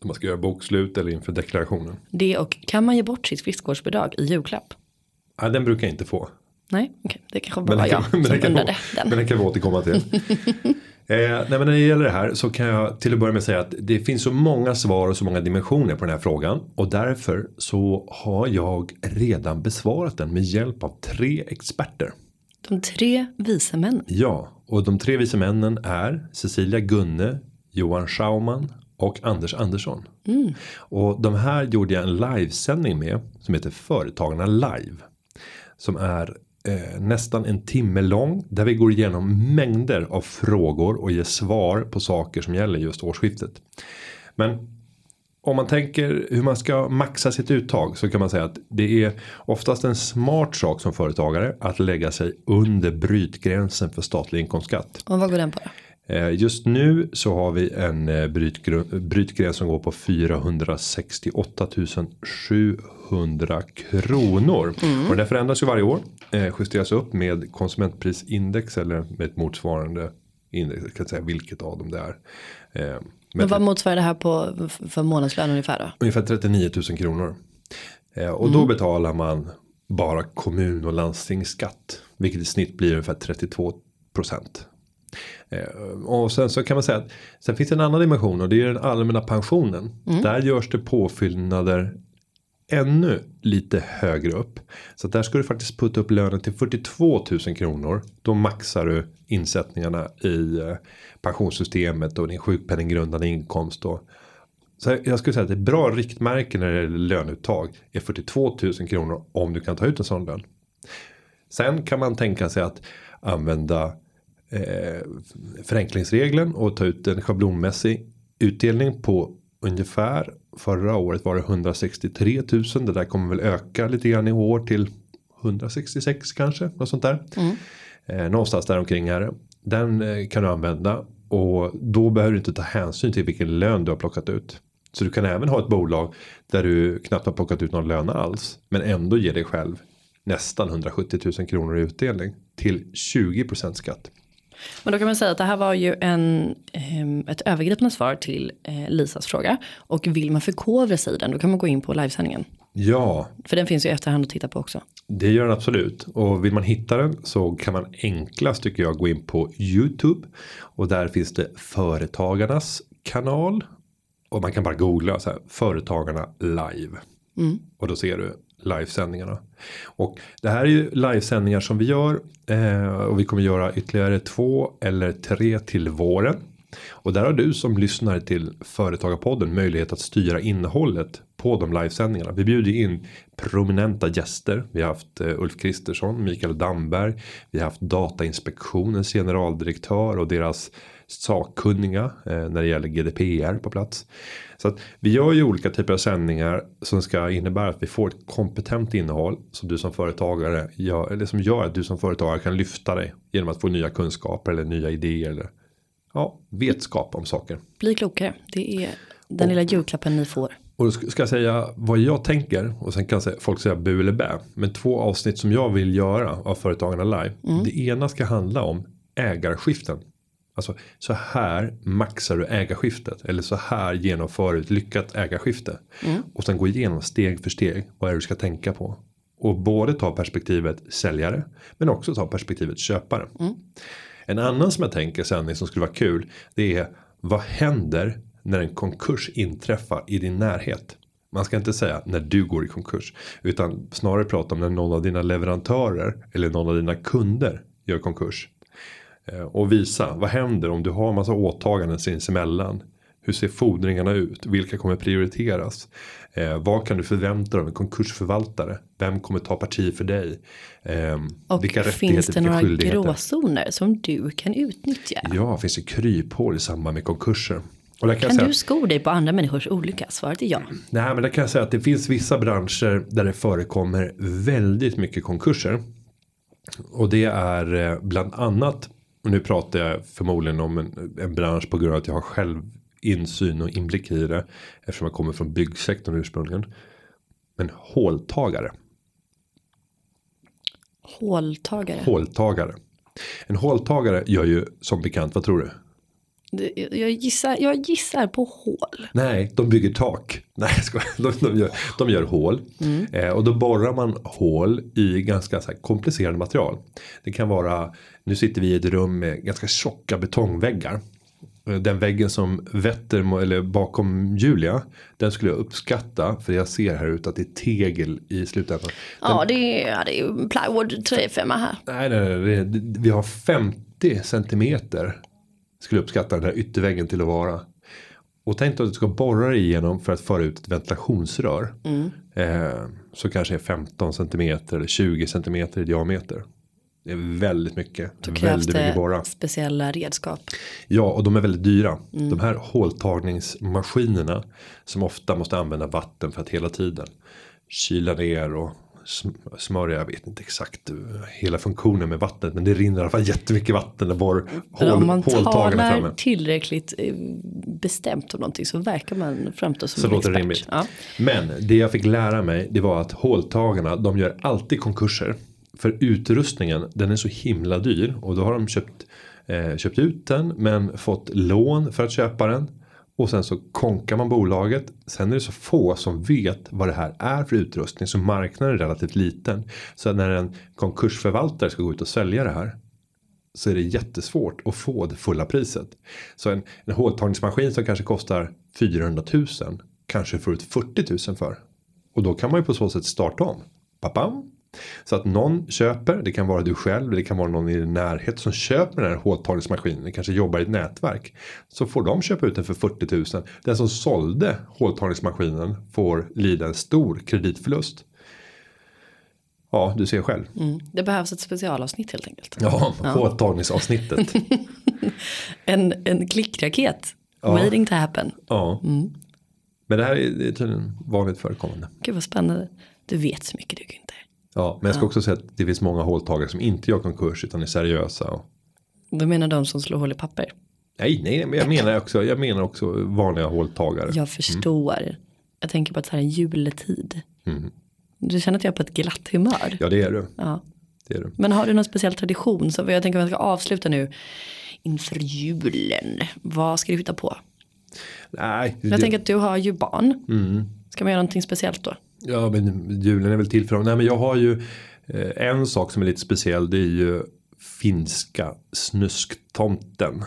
[SPEAKER 2] När man ska göra bokslut eller inför deklarationen.
[SPEAKER 1] Det och kan man ge bort sitt friskvårdsbidrag i julklapp?
[SPEAKER 2] Ja, den brukar jag inte få.
[SPEAKER 1] Nej, okej. Det kanske bara
[SPEAKER 2] Men
[SPEAKER 1] var
[SPEAKER 2] den
[SPEAKER 1] jag
[SPEAKER 2] kan, men
[SPEAKER 1] som
[SPEAKER 2] kan,
[SPEAKER 1] undrade den.
[SPEAKER 2] men den kan vi återkomma till. *laughs* eh, nej, men när det gäller det här så kan jag till att börja med säga att det finns så många svar och så många dimensioner på den här frågan. Och därför så har jag redan besvarat den med hjälp av tre experter.
[SPEAKER 1] De tre vise männen.
[SPEAKER 2] Ja, och de tre vise männen är Cecilia Gunne, Johan Schauman och Anders Andersson. Och de här gjorde jag en livesändning med som heter Företagarna Live. Som är eh, nästan en timme lång där vi går igenom mängder av frågor och ger svar på saker som gäller just årsskiftet. Men om man tänker hur man ska maxa sitt uttag så kan man säga att det är oftast en smart sak som företagare att lägga sig under brytgränsen för statlig inkomstskatt.
[SPEAKER 1] Och vad går den på då?
[SPEAKER 2] Eh, Just nu så har vi en eh, brytgr- brytgräns som går på 468 700 kronor. Och den förändras ju varje år. Eh, justeras upp med konsumentprisindex eller med ett motsvarande index. Jag kan inte säga vilket av dem det är. Eh,
[SPEAKER 1] Men vad motsvarar det här på för månadslön ungefär då?
[SPEAKER 2] Ungefär 39 000 kronor. Eh, och
[SPEAKER 1] Mm.
[SPEAKER 2] då betalar man bara kommun och landstingsskatt. Vilket i snitt blir ungefär 32 procent. Och sen så kan man säga att sen finns det en annan dimension och det är den allmänna pensionen.
[SPEAKER 1] Mm.
[SPEAKER 2] Där görs det påfyllnader ännu lite högre upp. Så där ska du faktiskt putta upp lönen till 42 000 kronor. Då maxar du insättningarna i eh, pensionssystemet och din sjukpenninggrundande inkomst. Och så jag skulle säga att ett bra riktmärke när det gäller löneuttag är 42 000 kronor om du kan ta ut en sån lön. Sen kan man tänka sig att använda eh, förenklingsregeln och ta ut en schablonmässig utdelning på ungefär förra året var det 163 000. Det där kommer väl öka lite grann i år till 166 kanske. Något sånt där. Mm. Eh, någonstans där omkring här. Den eh, kan du använda och då behöver du inte ta hänsyn till vilken lön du har plockat ut. Så du kan även ha ett bolag där du knappt har plockat ut någon lön alls. Men ändå ger dig själv nästan 170 000 kronor i utdelning till 20% skatt.
[SPEAKER 1] Men då kan man säga att det här var ju en, ehm, ett övergripande svar till eh, Lisas fråga. Och vill man förkovra sig i den då kan man gå in på livesändningen.
[SPEAKER 2] Ja.
[SPEAKER 1] För den finns ju i efterhand att titta på också.
[SPEAKER 2] Det gör den absolut. Och vill man hitta den så kan man enklast tycker jag gå in på YouTube. Och där finns det Företagarnas kanal. Och man kan bara googla så här, Företagarna live. Mm. Och då ser du livesändningarna. Och det här är ju livesändningar som vi gör. Eh, och vi kommer göra ytterligare två eller tre till våren. Och där har du som lyssnar till Företagarpodden möjlighet att styra innehållet på de livesändningarna. Vi bjuder in prominenta gäster. Vi har haft eh, Ulf Kristersson, Mikael Damberg. Vi har haft Datainspektionens generaldirektör och deras sakkunniga eh, när det gäller GDPR på plats. Så att vi gör ju olika typer av sändningar som ska innebära att vi får ett kompetent innehåll som du som företagare gör, eller som gör att du som företagare kan lyfta dig genom att få nya kunskaper eller nya idéer eller ja, vetskap om saker.
[SPEAKER 1] Bli klokare. Det är den och, lilla julklappen ni får.
[SPEAKER 2] Och då ska jag säga vad jag tänker och sen kan folk säga bu eller bä. Men två avsnitt som jag vill göra av Företagarna Live. Mm. Det ena ska handla om ägarskiften. Alltså så här maxar du ägarskiftet. Eller så här genomför du ett lyckat ägarskifte. Mm. Och sen gå igenom steg för steg. Vad är det du ska tänka på. Och både ta perspektivet säljare. Men också ta perspektivet köpare. Mm. En annan som jag tänker sändning som skulle vara kul. Det är vad händer när en konkurs inträffar i din närhet. Man ska inte säga när du går i konkurs. Utan snarare prata om när någon av dina leverantörer. Eller någon av dina kunder gör konkurs. Eh, och visa vad händer om du har massa åtaganden sinsemellan. Hur ser fordringarna ut? Vilka kommer prioriteras? Eh, vad kan du förvänta dig av en konkursförvaltare? Vem kommer ta parti för dig?
[SPEAKER 1] Eh, och vilka finns det några gråzoner som du kan utnyttja?
[SPEAKER 2] Ja, finns det kryphål i samband med konkurser?
[SPEAKER 1] kan, kan du sko dig på andra människors olycka? Svaret är ja.
[SPEAKER 2] Nej, men det kan jag säga att det finns vissa branscher där det förekommer väldigt mycket konkurser. Och det är eh, bland annat och nu pratar jag förmodligen om en, en bransch på grund av att jag har själv insyn och inblick i det. Eftersom jag kommer från byggsektorn ursprungligen. Men håltagare.
[SPEAKER 1] Håltagare.
[SPEAKER 2] Håltagare. En håltagare gör ju som bekant, vad tror du?
[SPEAKER 1] Jag gissar, jag gissar på hål.
[SPEAKER 2] Nej, de bygger tak. *laughs* Nej, de, de, gör, de gör hål. Mm. Eh, och då borrar man hål i ganska så komplicerade material. Det kan vara, nu sitter vi i ett rum med ganska tjocka betongväggar. Eh, den väggen som vetter eller bakom Julia. Den skulle jag uppskatta. För jag ser här ute att det är tegel i slutändan.
[SPEAKER 1] Den, ja, det är, ja, det är plywood 3-5 här.
[SPEAKER 2] Nej, nej, nej, vi har 50 centimeter skulle uppskatta den här ytterväggen till att vara. Och tänk att du ska borra dig igenom för att föra ut ett ventilationsrör. Mm. Eh, så kanske är 15 centimeter eller 20 centimeter i diameter. Det är väldigt mycket.
[SPEAKER 1] Då krävs det mycket borra. speciella redskap.
[SPEAKER 2] Ja och de är väldigt dyra. Mm. De här håltagningsmaskinerna. Som ofta måste använda vatten för att hela tiden kyla ner och smörja, jag vet inte exakt hela funktionen med vattnet. Men det rinner i alla fall jättemycket vatten där bor
[SPEAKER 1] hål, Om man talar framme. tillräckligt eh, bestämt om någonting så verkar man framstå som så en expert. Rimligt.
[SPEAKER 2] Ja. Men det jag fick lära mig det var att håltagarna de gör alltid konkurser. För utrustningen den är så himla dyr och då har de köpt, eh, köpt ut den men fått lån för att köpa den. Och sen så konkar man bolaget. Sen är det så få som vet vad det här är för utrustning. Så marknaden är relativt liten. Så när en konkursförvaltare ska gå ut och sälja det här. Så är det jättesvårt att få det fulla priset. Så en, en håltagningsmaskin som kanske kostar 400 000. Kanske får ut 40 000 för. Och då kan man ju på så sätt starta om. Papam. Så att någon köper, det kan vara du själv, det kan vara någon i din närhet som köper den här håltagningsmaskinen, kanske jobbar i ett nätverk. Så får de köpa ut den för 40 000. Den som sålde håltagningsmaskinen får lida en stor kreditförlust. Ja, du ser själv.
[SPEAKER 1] Mm. Det behövs ett specialavsnitt helt enkelt.
[SPEAKER 2] Ja, håltagningsavsnittet. *laughs*
[SPEAKER 1] En, en klickraket.
[SPEAKER 2] Ja.
[SPEAKER 1] Waiting to happen.
[SPEAKER 2] ja. Men det här är, är tydligen vanligt förekommande.
[SPEAKER 1] Gud vad spännande. Du vet så mycket du Günther.
[SPEAKER 2] Ja, men jag ska också säga att det finns många håltagare som inte gör konkurs utan är seriösa. Och,
[SPEAKER 1] Du menar de som slår hål i papper?
[SPEAKER 2] nej, nej, men jag menar också, jag menar också vanliga håltagare.
[SPEAKER 1] Jag förstår. Jag tänker på att det här är en juletid. Du känner att jag är på ett glatt humör.
[SPEAKER 2] Ja, det är du.
[SPEAKER 1] Ja.
[SPEAKER 2] Det är du.
[SPEAKER 1] Men har du någon speciell tradition? Så jag tänker att vi ska avsluta nu inför julen. Vad ska du hitta på?
[SPEAKER 2] Nej,
[SPEAKER 1] Jag
[SPEAKER 2] det,
[SPEAKER 1] tänker att du har ju barn. Ska man göra någonting speciellt då?
[SPEAKER 2] Ja, men julen är väl till för dem. Nej, men jag har ju eh, en sak som är lite speciell. Det är ju finska snusktomten.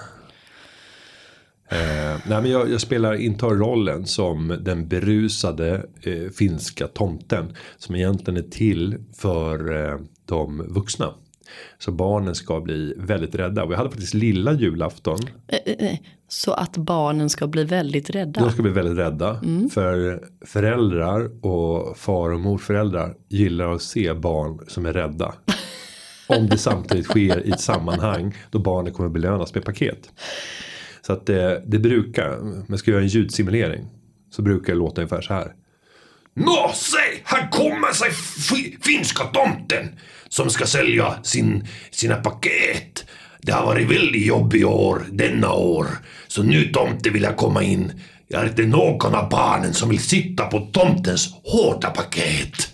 [SPEAKER 2] Eh, nej men jag, jag spelar intar rollen som den berusade eh, finska tomten. Som egentligen är till för eh, de vuxna. Så barnen ska bli väldigt rädda. Och jag hade faktiskt lilla julafton.
[SPEAKER 1] Eh, eh, Eh, eh, eh. Så att barnen ska bli väldigt rädda.
[SPEAKER 2] De ska bli väldigt rädda. För föräldrar och far och morföräldrar gillar att se barn som är rädda. *laughs* Om det samtidigt sker i ett sammanhang då barnen kommer belönas med paket. Så att det, det brukar, om jag ska göra en ljudsimulering. Så brukar det låta ungefär så här.
[SPEAKER 3] Nå, se, här kommer sig fi- finska tomten som ska sälja sin, sina paket. Det har varit väldigt jobbigt år, denna år. Så nu tomte vill jag komma in. Jag är inte någon av barnen som vill sitta på tomtens hårda paket.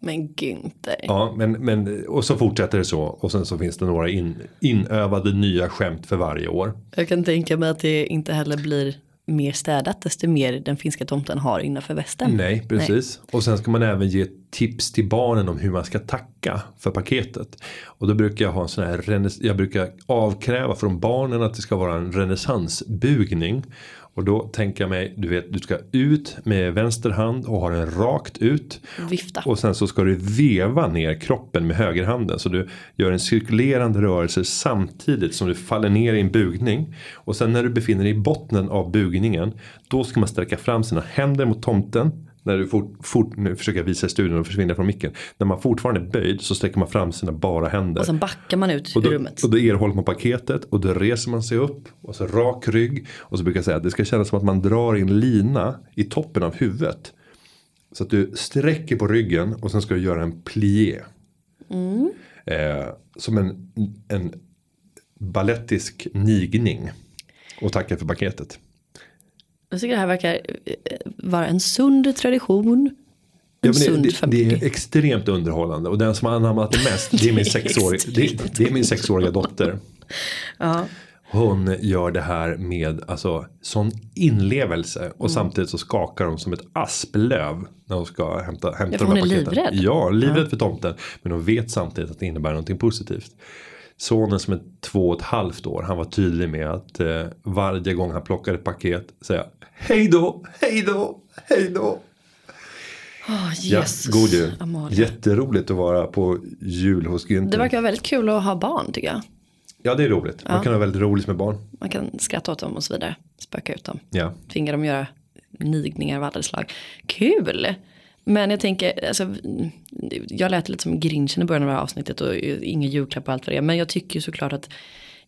[SPEAKER 1] Men Günther.
[SPEAKER 2] Ja, men, men, och så fortsätter det så. Och sen så finns det några in, inövade nya skämt för varje år.
[SPEAKER 1] Jag kan tänka mig att det inte heller blir mer städat desto mer den finska tomten har innanför västen.
[SPEAKER 2] Nej, precis. Och sen ska man även ge tips till barnen om hur man ska tacka för paketet. Och då brukar jag ha en sån här, jag brukar avkräva från barnen att det ska vara en renässansbugning. Och då tänker jag mig, du vet, du ska ut med vänster hand och ha den rakt ut.
[SPEAKER 1] Vifta.
[SPEAKER 2] Och sen så ska du veva ner kroppen med högerhanden. Så du gör en cirkulerande rörelse samtidigt som du faller ner i en bugning. Och sen när du befinner dig i botten av bugningen. Då ska man sträcka fram sina händer mot tomten. När du fort, fort, nu försöker jag visa i studion och försvinna från micken. När man fortfarande är böjd så sträcker man fram sina bara händer.
[SPEAKER 1] Och sen backar man ut ur
[SPEAKER 2] då,
[SPEAKER 1] rummet.
[SPEAKER 2] och då erhåller man paketet och då reser man sig upp och så rak rygg. Och så brukar jag säga att det ska kännas som att man drar in lina i toppen av huvudet. Så att du sträcker på ryggen och sen ska du göra en plié. Eh, som en, en ballettisk nigning. Och tacka för paketet.
[SPEAKER 1] Jag tycker det här verkar eh, vara en sund tradition.
[SPEAKER 2] Ja, det, det, det är extremt underhållande och den som har anammat det mest det är min, *laughs*
[SPEAKER 1] Det är
[SPEAKER 2] sexåriga, det, det är min sexåriga dotter.
[SPEAKER 1] Ja.
[SPEAKER 2] Hon gör det här med alltså, sån inlevelse och samtidigt så skakar hon som ett asplöv när hon ska hämta, hämta
[SPEAKER 1] Ja,
[SPEAKER 2] de här
[SPEAKER 1] hon är
[SPEAKER 2] paketen.
[SPEAKER 1] livrädd.
[SPEAKER 2] Ja, livrädd för tomten. Men hon vet samtidigt att det innebär någonting positivt. Sonen som är två och ett halvt år, han var tydlig med att eh, varje gång han plockade ett paket säga hej då, hej då, hej då. Ja,
[SPEAKER 1] Jesus.
[SPEAKER 2] god jul.
[SPEAKER 1] Amalia.
[SPEAKER 2] Jätteroligt att vara på jul hos Günther.
[SPEAKER 1] Det verkar vara väldigt kul att ha barn tycker jag.
[SPEAKER 2] Ja, det är roligt. Man kan ha väldigt roligt med barn.
[SPEAKER 1] Man kan skratta åt dem och så vidare. Spöka ut dem.
[SPEAKER 2] Ja.
[SPEAKER 1] Tvinga dem att göra nigningar av alla slag. Kul! Men jag tänker, alltså, jag lät lite som grinchen i början av det här avsnittet och ingen julklapp och allt vad det är. Men jag tycker ju såklart att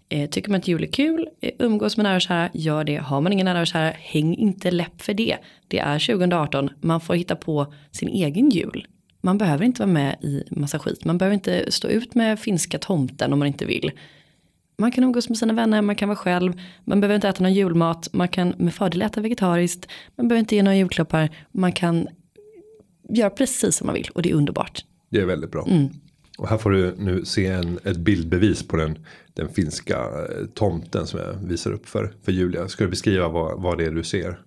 [SPEAKER 1] eh, tycker man att jul är kul, eh, umgås med nära och kära, gör det. Har man ingen nära och kära, häng inte läpp för det. Det är 2018, man får hitta på sin egen jul. Man behöver inte vara med i massa skit. Man behöver inte stå ut med finska tomten om man inte vill. Man kan umgås med sina vänner, man kan vara själv, man behöver inte äta någon julmat, man kan med fördel äta vegetariskt, man behöver inte ge några julklappar, man kan göra precis som man vill och det är underbart.
[SPEAKER 2] Det är väldigt bra.
[SPEAKER 1] Mm.
[SPEAKER 2] Och här får du nu se en, ett bildbevis på den, den finska eh, tomten som jag visar upp för, för Julia. Ska du beskriva vad, vad det är du ser?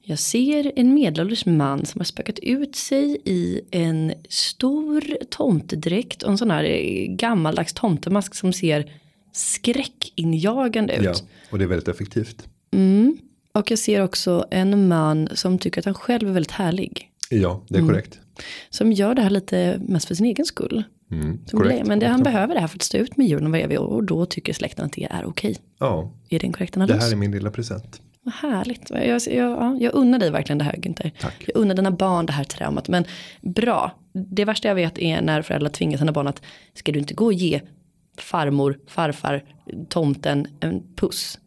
[SPEAKER 1] Jag ser en medelålders man som har spökat ut sig i en stor tomtedräkt och en sån här eh, gammaldags tomtemask som ser skräckinjagande ut.
[SPEAKER 2] Ja, och det är väldigt effektivt.
[SPEAKER 1] Och jag ser också en man som tycker att han själv är väldigt härlig.
[SPEAKER 2] Ja, det är korrekt.
[SPEAKER 1] Som gör det här lite mest för sin egen skull.
[SPEAKER 2] Mm, korrekt.
[SPEAKER 1] Men det, han behöver det här för att stå ut med julen var evig år och då tycker släkten att det är okej.
[SPEAKER 2] Ja,
[SPEAKER 1] Är det en korrekt
[SPEAKER 2] det
[SPEAKER 1] analys?
[SPEAKER 2] här är min lilla present.
[SPEAKER 1] Vad härligt. Jag, jag, ja, jag unnar dig verkligen det här Günther.
[SPEAKER 2] Tack.
[SPEAKER 1] Jag unnar dina barn det här traumat. Men bra. Det värsta jag vet är när föräldrar tvingar sina barn att ska du inte gå och ge farmor, farfar, tomten en puss.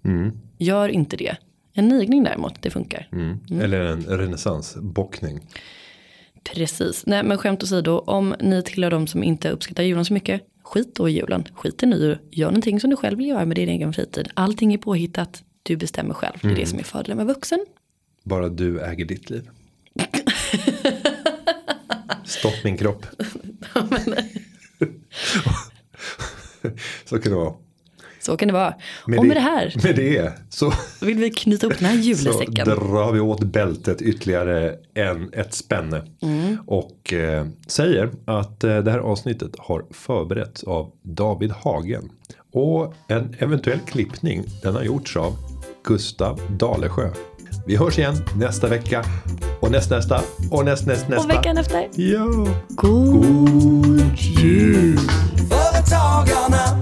[SPEAKER 1] Gör inte det. En nigning däremot, det funkar.
[SPEAKER 2] Mm. Eller en renässansbockning.
[SPEAKER 1] Precis. Nej men skämt åsido, om ni tillhör de som inte uppskattar julen så mycket, skit då i julen. Skit i nyår. Gör någonting som du själv vill göra med din egen fritid. Allting är påhittat, du bestämmer själv. Det är det som är fördelen med vuxen.
[SPEAKER 2] Bara du äger ditt liv. Stopp min kropp. *laughs* *laughs* Så kan det vara.
[SPEAKER 1] Så kan det vara.
[SPEAKER 2] Med
[SPEAKER 1] och med det här
[SPEAKER 2] Med det så,
[SPEAKER 1] vill vi knyta upp den här *laughs*
[SPEAKER 2] så
[SPEAKER 1] julesäcken.
[SPEAKER 2] drar vi åt bältet ytterligare en, ett spänne.
[SPEAKER 1] Mm.
[SPEAKER 2] Och eh, säger att eh, det här avsnittet har förberetts av David Hagen. Och en eventuell klippning den har gjorts av Gustav Dalesjö. Vi hörs igen nästa vecka. Och nästnästa. Och näst, näst, nästa.
[SPEAKER 1] Och veckan efter,
[SPEAKER 2] Ja.
[SPEAKER 1] god jul!
[SPEAKER 4] Företagarna.